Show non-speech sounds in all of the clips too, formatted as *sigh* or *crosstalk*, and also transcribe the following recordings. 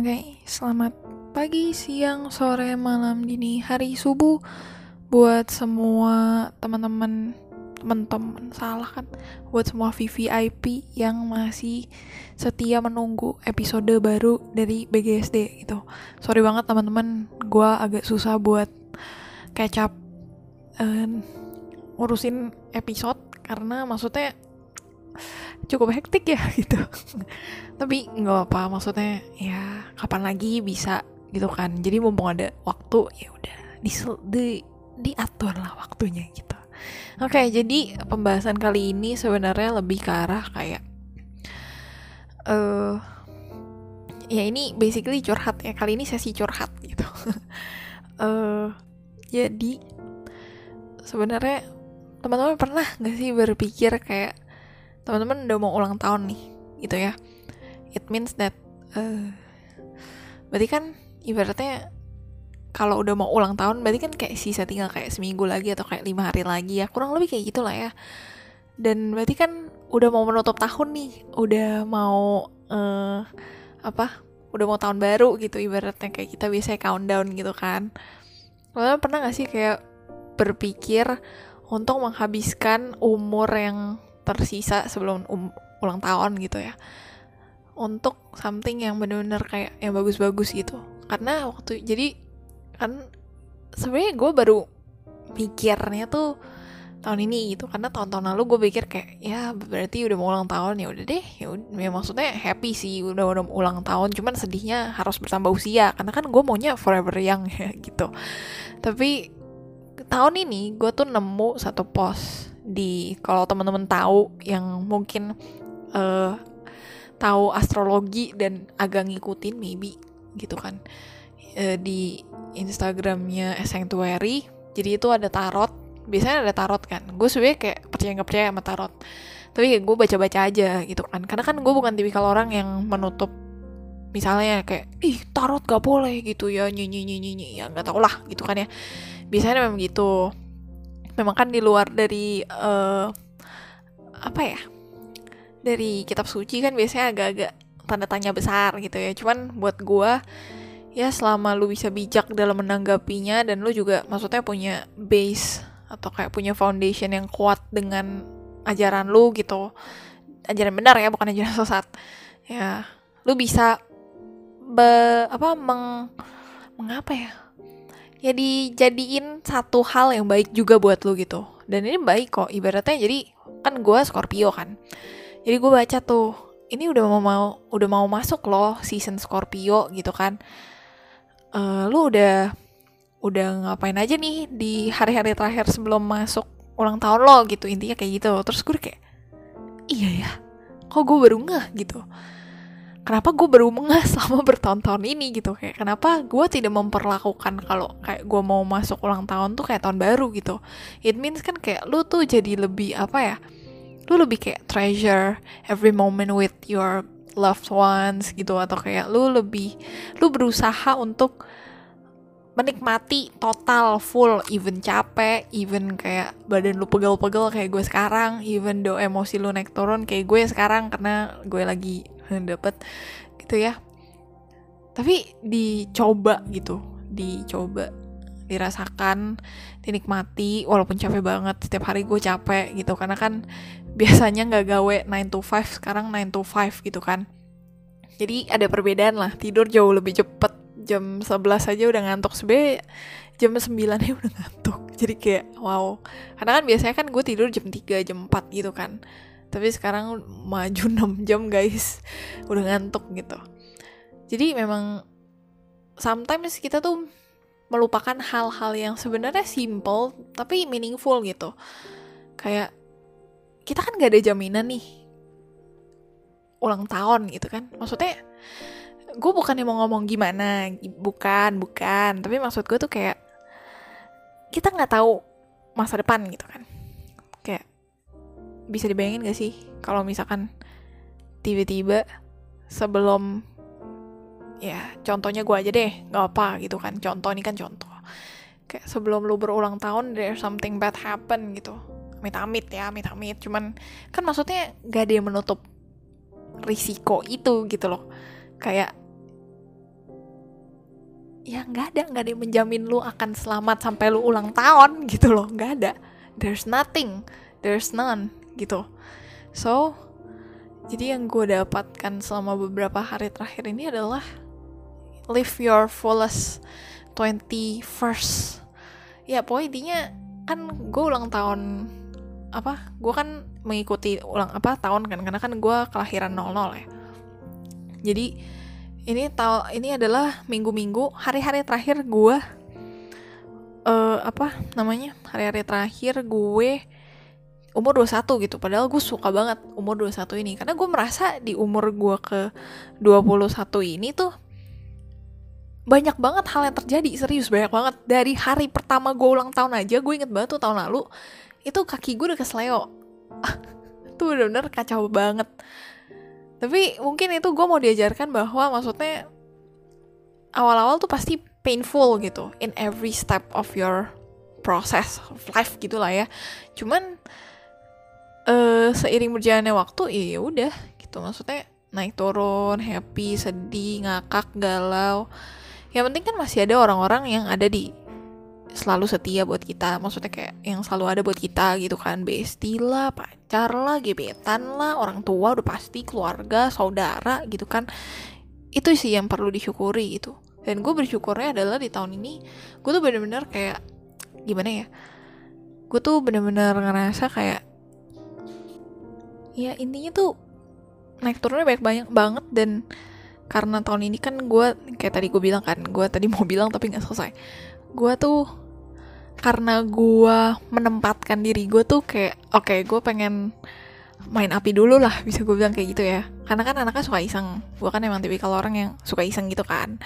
Oke, selamat pagi, siang, sore, malam, dini, hari, subuh buat semua teman-teman teman-teman salah kan buat semua VVIP yang masih setia menunggu episode baru dari BGSD gitu. Sorry banget teman-teman, gue agak susah buat catch up uh, ngurusin episode karena maksudnya cukup hektik ya *laughs* gitu. Tapi nggak apa maksudnya ya kapan lagi bisa gitu kan. Jadi mumpung ada waktu ya udah di, di diatur lah waktunya gitu. Oke okay, jadi pembahasan kali ini sebenarnya lebih ke arah kayak eh uh, ya ini basically curhat ya. Kali ini sesi curhat gitu. Uh, *laughs* jadi sebenarnya teman-teman pernah nggak sih berpikir kayak teman-teman udah mau ulang tahun nih gitu ya. It means that uh, berarti kan ibaratnya kalau udah mau ulang tahun berarti kan kayak sisa tinggal kayak seminggu lagi atau kayak lima hari lagi ya. Kurang lebih kayak gitulah ya. Dan berarti kan udah mau menutup tahun nih udah mau uh, apa udah mau tahun baru gitu ibaratnya. Kayak kita biasanya countdown gitu kan. Kalian pernah gak sih kayak berpikir untuk menghabiskan umur yang tersisa sebelum um, ulang tahun gitu ya. Untuk something yang bener-bener kayak yang bagus-bagus gitu. Karena waktu jadi kan sebenarnya gue baru mikirnya tuh tahun ini gitu. Karena tahun-tahun lalu gue pikir kayak ya berarti udah mau ulang tahun ya udah deh. Ya, ya maksudnya happy sih udah udah ulang tahun. Cuman sedihnya harus bertambah usia. Karena kan gue maunya forever young *laughs* ya gitu. Tapi tahun ini gue tuh nemu satu post di kalau teman-teman tahu yang mungkin uh, tahu astrologi dan agak ngikutin maybe gitu kan. Uh, di Instagramnya Sanctuary jadi itu ada tarot. Biasanya ada tarot kan. Gue sebenarnya kayak percaya nggak percaya sama tarot. Tapi kayak gue baca-baca aja gitu kan. Karena kan gue bukan tipikal orang yang menutup misalnya kayak ih tarot gak boleh gitu ya nyanyi nyanyi nyanyi ya nggak tau lah gitu kan ya. Biasanya memang gitu memang kan di luar dari uh, apa ya dari kitab suci kan biasanya agak-agak tanda tanya besar gitu ya. Cuman buat gue ya selama lu bisa bijak dalam menanggapinya dan lu juga maksudnya punya base atau kayak punya foundation yang kuat dengan ajaran lu gitu. Ajaran benar ya bukan ajaran *laughs* sesat. Ya lu bisa be apa meng mengapa ya ya dijadiin satu hal yang baik juga buat lu gitu. Dan ini baik kok ibaratnya jadi kan gue Scorpio kan. Jadi gue baca tuh ini udah mau mau udah mau masuk loh season Scorpio gitu kan. Uh, lu udah udah ngapain aja nih di hari-hari terakhir sebelum masuk ulang tahun lo gitu intinya kayak gitu. Terus gue kayak iya ya kok gue baru ngeh? gitu kenapa gue baru mengah *laughs* selama bertahun-tahun ini gitu. Kayak kenapa gue tidak memperlakukan kalau kayak gue mau masuk ulang tahun tuh kayak tahun baru gitu. It means kan kayak lu tuh jadi lebih apa ya lu lebih kayak treasure every moment with your loved ones gitu. Atau kayak lu lebih lu berusaha untuk menikmati total full even capek even kayak badan lu pegel-pegel kayak gue sekarang even do emosi lu naik turun kayak gue sekarang karena gue lagi *laughs* dapet gitu ya. Tapi dicoba gitu dicoba dirasakan dinikmati walaupun capek banget. Setiap hari gue capek gitu karena kan *laughs* biasanya nggak gawe 9 to 5 sekarang 9 to 5 gitu kan. Jadi ada perbedaan lah tidur jauh lebih cepet. Jam 11 aja udah ngantuk sebenernya jam 9 ya udah ngantuk. *laughs* Jadi kayak wow. Karena kan biasanya kan gue tidur jam 3 jam 4 gitu kan tapi sekarang maju *laughs* 6 jam guys. Udah ngantuk gitu. Jadi memang sometimes kita tuh melupakan hal-hal yang sebenarnya simple tapi meaningful gitu. Kayak kita kan gak ada jaminan nih ulang tahun gitu kan. Maksudnya gue bukan yang mau ngomong gimana bukan bukan. Tapi maksud gue tuh kayak kita nggak tahu masa depan gitu kan bisa dibayangin gak sih? Kalau misalkan tiba-tiba sebelum ya contohnya gue aja deh nggak apa gitu kan. Contoh ini kan contoh. Kayak sebelum lu berulang tahun there something bad happen gitu. Amit-amit ya amit-amit. Cuman kan maksudnya gak ada yang menutup risiko itu gitu loh. Kayak ya nggak ada nggak ada yang menjamin lu akan selamat sampai lu ulang tahun gitu loh. Nggak ada. There's nothing. There's none gitu. So jadi yang gue dapatkan selama beberapa hari terakhir ini adalah live your fullest 21st ya pokoknya intinya kan gue ulang tahun apa gue kan mengikuti ulang apa tahun kan karena kan gue kelahiran 00 ya. Jadi ini tahu ini adalah minggu-minggu hari-hari terakhir gue uh, apa namanya hari-hari terakhir gue umur 21 gitu. Padahal gue suka banget umur 21 ini. Karena gue merasa di umur gue ke 21 ini tuh banyak banget hal yang terjadi serius banyak banget. Dari hari pertama gue ulang tahun aja gue inget banget tuh tahun lalu itu kaki gue udah kesleo. *laughs* Tuh bener-bener kacau banget. Tapi mungkin itu gue mau diajarkan bahwa maksudnya awal-awal tuh pasti painful gitu in every step of your process of life gitulah ya. Cuman uh, seiring berjalannya waktu ya udah gitu. Maksudnya naik turun happy sedih ngakak galau. Yang penting kan masih ada orang-orang yang ada di selalu setia buat kita. Maksudnya kayak yang selalu ada buat kita gitu kan. Bestie lah pacar lah gebetan lah orang tua udah pasti keluarga saudara gitu kan. Itu sih yang perlu disyukuri gitu. Dan gue bersyukurnya adalah di tahun ini gue tuh bener-bener kayak gimana ya gue tuh bener-bener ngerasa kayak ya intinya tuh naik turunnya banyak banyak banget dan karena tahun ini kan gue kayak tadi gue bilang kan gue tadi mau bilang tapi nggak selesai. Gue tuh karena gue menempatkan diri gue tuh kayak oke okay, gue pengen main api dulu lah bisa gue bilang kayak gitu ya. Karena kan anaknya suka iseng. Gue kan emang tipikal orang yang suka iseng gitu kan.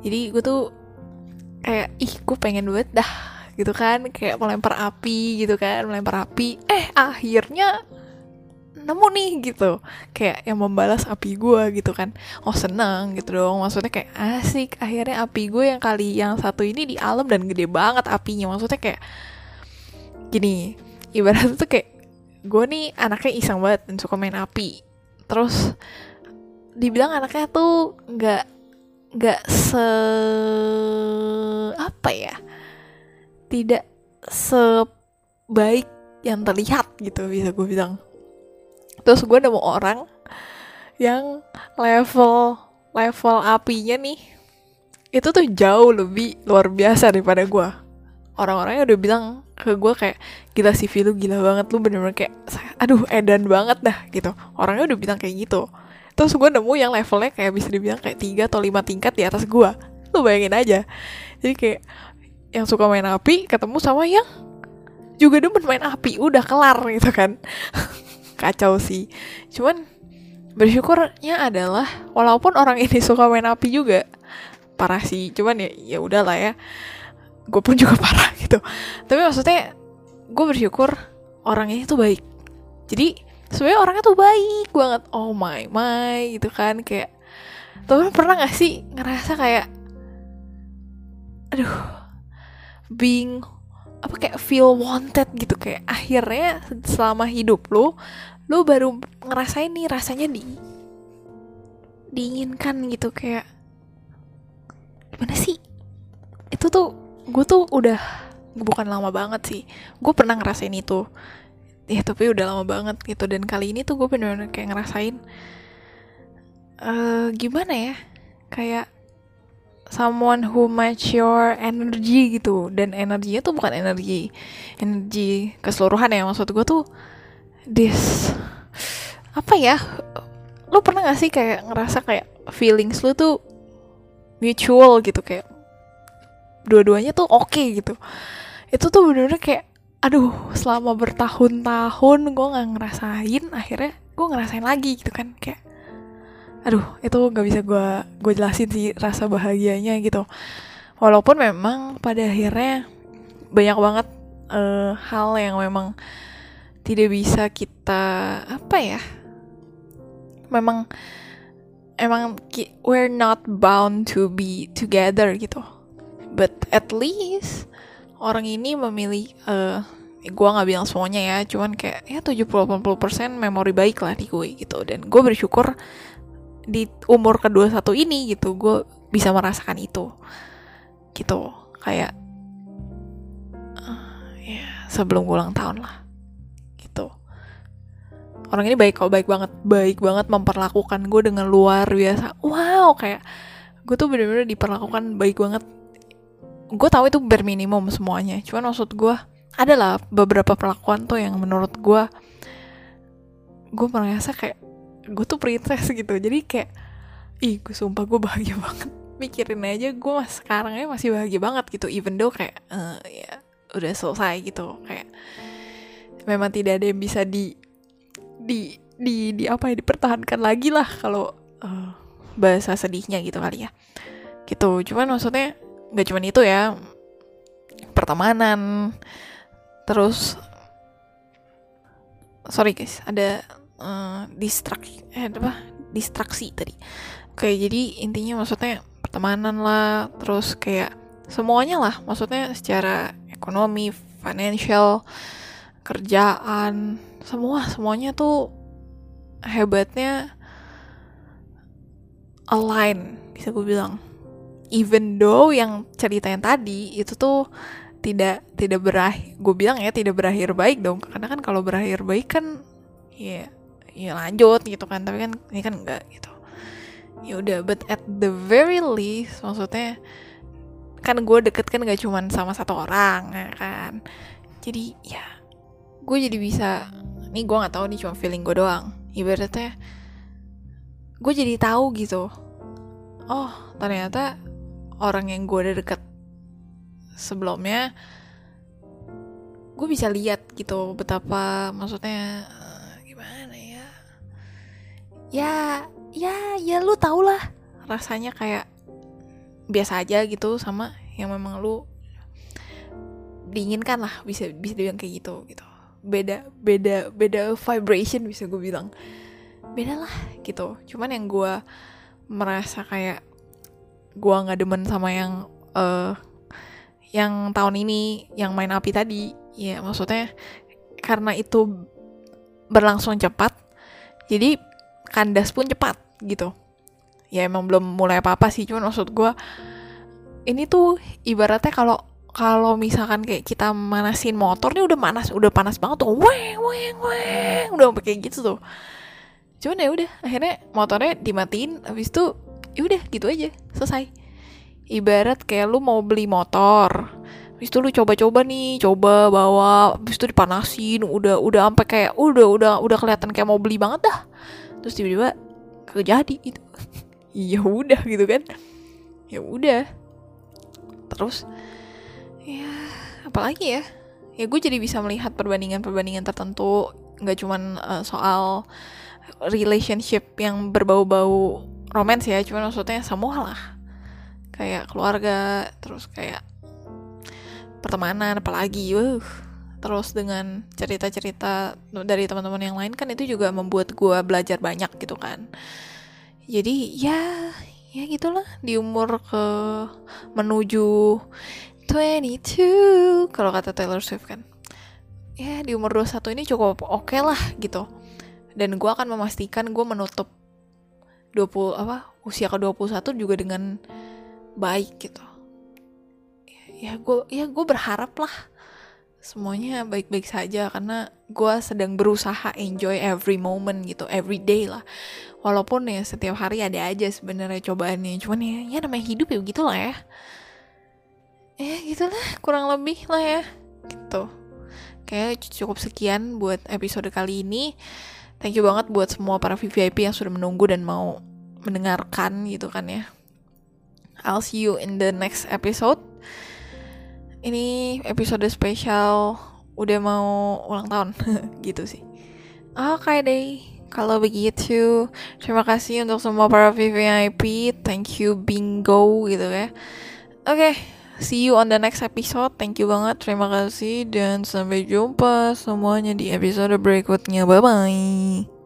Jadi gue tuh kayak ih gue pengen buat dah gitu kan. Kayak melempar api gitu kan melempar api. Eh akhirnya nemu nih gitu. Kayak yang membalas api gue gitu kan. Oh seneng gitu dong. Maksudnya kayak asik. Akhirnya api gue yang kali yang satu ini di alam dan gede banget apinya. Maksudnya kayak gini ibarat tuh kayak gue nih anaknya iseng banget dan suka main api. Terus dibilang anaknya tuh nggak nggak se apa ya? Tidak sebaik yang terlihat gitu bisa gue bilang terus gue nemu orang yang level level apinya nih itu tuh jauh lebih luar biasa daripada gue orang-orangnya udah bilang ke gue kayak gila sih lu gila banget lu bener-bener kayak aduh edan banget dah gitu. Orangnya udah bilang kayak gitu. Terus gue nemu yang levelnya kayak bisa dibilang kayak tiga atau lima tingkat di atas gue lu bayangin aja. Jadi kayak yang suka main api ketemu sama yang juga demen main api udah kelar gitu kan *laughs* kacau sih. Cuman bersyukurnya adalah walaupun orang ini *laughs* suka main api juga parah sih. Cuman ya ya udahlah ya. Gue pun juga *laughs* parah gitu. Tapi maksudnya gue bersyukur orangnya itu baik. Jadi sebenarnya orangnya tuh baik banget. Oh my my gitu kan kayak. Tapi pernah gak sih ngerasa kayak aduh being apa kayak feel wanted gitu. Kayak akhirnya selama hidup lo lo baru ngerasain nih rasanya di diinginkan gitu kayak gimana sih? Itu tuh gue tuh udah bukan lama banget sih gue pernah ngerasain itu. Ya tapi udah lama banget gitu dan kali ini tuh gue bener-bener kayak ngerasain uh, gimana ya kayak someone who match your energy gitu dan energinya tuh bukan energi energi keseluruhan ya maksud gue tuh this apa ya lo pernah gak sih kayak ngerasa kayak feelings lo tuh mutual gitu kayak dua-duanya tuh oke okay, gitu. Itu tuh bener-bener kayak aduh selama bertahun-tahun gue nggak ngerasain akhirnya gue ngerasain lagi gitu kan kayak aduh itu nggak bisa gue gue jelasin sih rasa bahagianya gitu. Walaupun memang pada akhirnya banyak banget uh, hal yang memang tidak bisa kita apa ya? Memang emang we're not bound to be together gitu. But at least orang ini memilih uh, gue nggak bilang semuanya ya cuman kayak ya 70-80% memori baik lah di gue gitu. Dan gue bersyukur di umur kedua satu ini gitu gue bisa merasakan itu. Gitu kayak uh, ya sebelum ulang tahun lah orang ini baik kok baik banget baik banget memperlakukan gue dengan luar biasa. Wow kayak gue tuh bener-bener diperlakukan baik banget. Gue tahu itu berminimum semuanya cuman maksud gue adalah beberapa perlakuan tuh yang menurut gue gue merasa kayak gue tuh princess gitu. Jadi kayak ih gue sumpah gue bahagia banget. Mikirin aja gue mas sekarang ya masih bahagia banget gitu even though kayak uh, ya udah selesai gitu. Kayak memang tidak ada yang bisa di di di di apa ya dipertahankan lagi lah kalau uh, bahasa sedihnya gitu kali ya. Gitu cuman maksudnya nggak cuman itu ya. Pertemanan terus sorry guys ada uh, distraksi eh apa distraksi tadi. Oke jadi intinya maksudnya pertemanan lah terus kayak semuanya lah maksudnya secara ekonomi financial kerjaan semua semuanya tuh hebatnya align bisa gue bilang. Even though yang cerita yang tadi itu tuh tidak tidak berakhir gue bilang ya tidak berakhir baik dong. Karena kan kalau berakhir baik kan ya ya lanjut gitu kan. Tapi kan ini kan enggak gitu. Ya udah but at the very least maksudnya kan gue deket kan gak cuman sama satu orang ya kan. Jadi ya gue jadi bisa ini gue nggak tahu nih cuma feeling gue doang. Ibaratnya gue jadi tahu gitu. Oh ternyata orang yang gue udah deket sebelumnya gue bisa lihat gitu betapa maksudnya gimana ya? Ya ya ya lu tau lah rasanya kayak biasa aja gitu sama yang memang lu diinginkan lah bisa bisa dibilang kayak gitu gitu beda beda beda vibration bisa gue bilang. Beda lah gitu. Cuman yang gue merasa kayak gue nggak demen sama yang uh, yang tahun ini yang main api tadi ya maksudnya karena itu berlangsung cepat jadi kandas pun cepat gitu. Ya emang belum mulai apa apa sih cuman maksud gue ini tuh ibaratnya kalau kalau misalkan kayak kita manasin motor nih udah panas udah panas banget tuh weng weng weng udah kayak gitu tuh cuman ya udah akhirnya motornya dimatiin habis itu ya udah gitu aja selesai ibarat kayak lu mau beli motor Habis itu lu coba-coba nih, coba bawa, habis itu dipanasin, udah udah sampai kayak udah udah udah kelihatan kayak mau beli banget dah. Terus tiba-tiba kejadi itu. *laughs* ya udah gitu kan. Ya udah. Terus ya apalagi ya? Ya gue jadi bisa melihat perbandingan-perbandingan tertentu nggak cuman uh, soal relationship yang berbau-bau romance ya, cuman maksudnya semua lah. Kayak keluarga terus kayak pertemanan apalagi uh. Terus dengan cerita-cerita dari teman-teman yang lain kan itu juga membuat gue belajar banyak gitu kan. Jadi ya ya gitulah di umur ke menuju 22 kalau kata Taylor Swift kan ya di umur 21 ini cukup oke okay lah gitu. Dan gue akan memastikan gue menutup 20 apa usia ke 21 juga dengan baik gitu. Ya gue ya gue berharap lah semuanya baik-baik saja karena gue sedang berusaha enjoy every moment gitu every day lah. Walaupun ya setiap hari ada aja sebenarnya cobaannya cuman ya ya namanya hidup ya gitu lah ya ya gitulah kurang lebih lah ya gitu kayak cukup sekian buat episode kali ini thank you banget buat semua para VVIP yang sudah menunggu dan mau mendengarkan gitu kan ya I'll see you in the next episode. Ini episode spesial udah mau ulang tahun *laughs* gitu sih. Oke okay deh. Kalau begitu, terima kasih untuk semua para VVIP. Thank you bingo gitu ya. Oke, okay, see you on the next episode. Thank you banget, terima kasih dan sampai jumpa semuanya di episode berikutnya. Bye bye.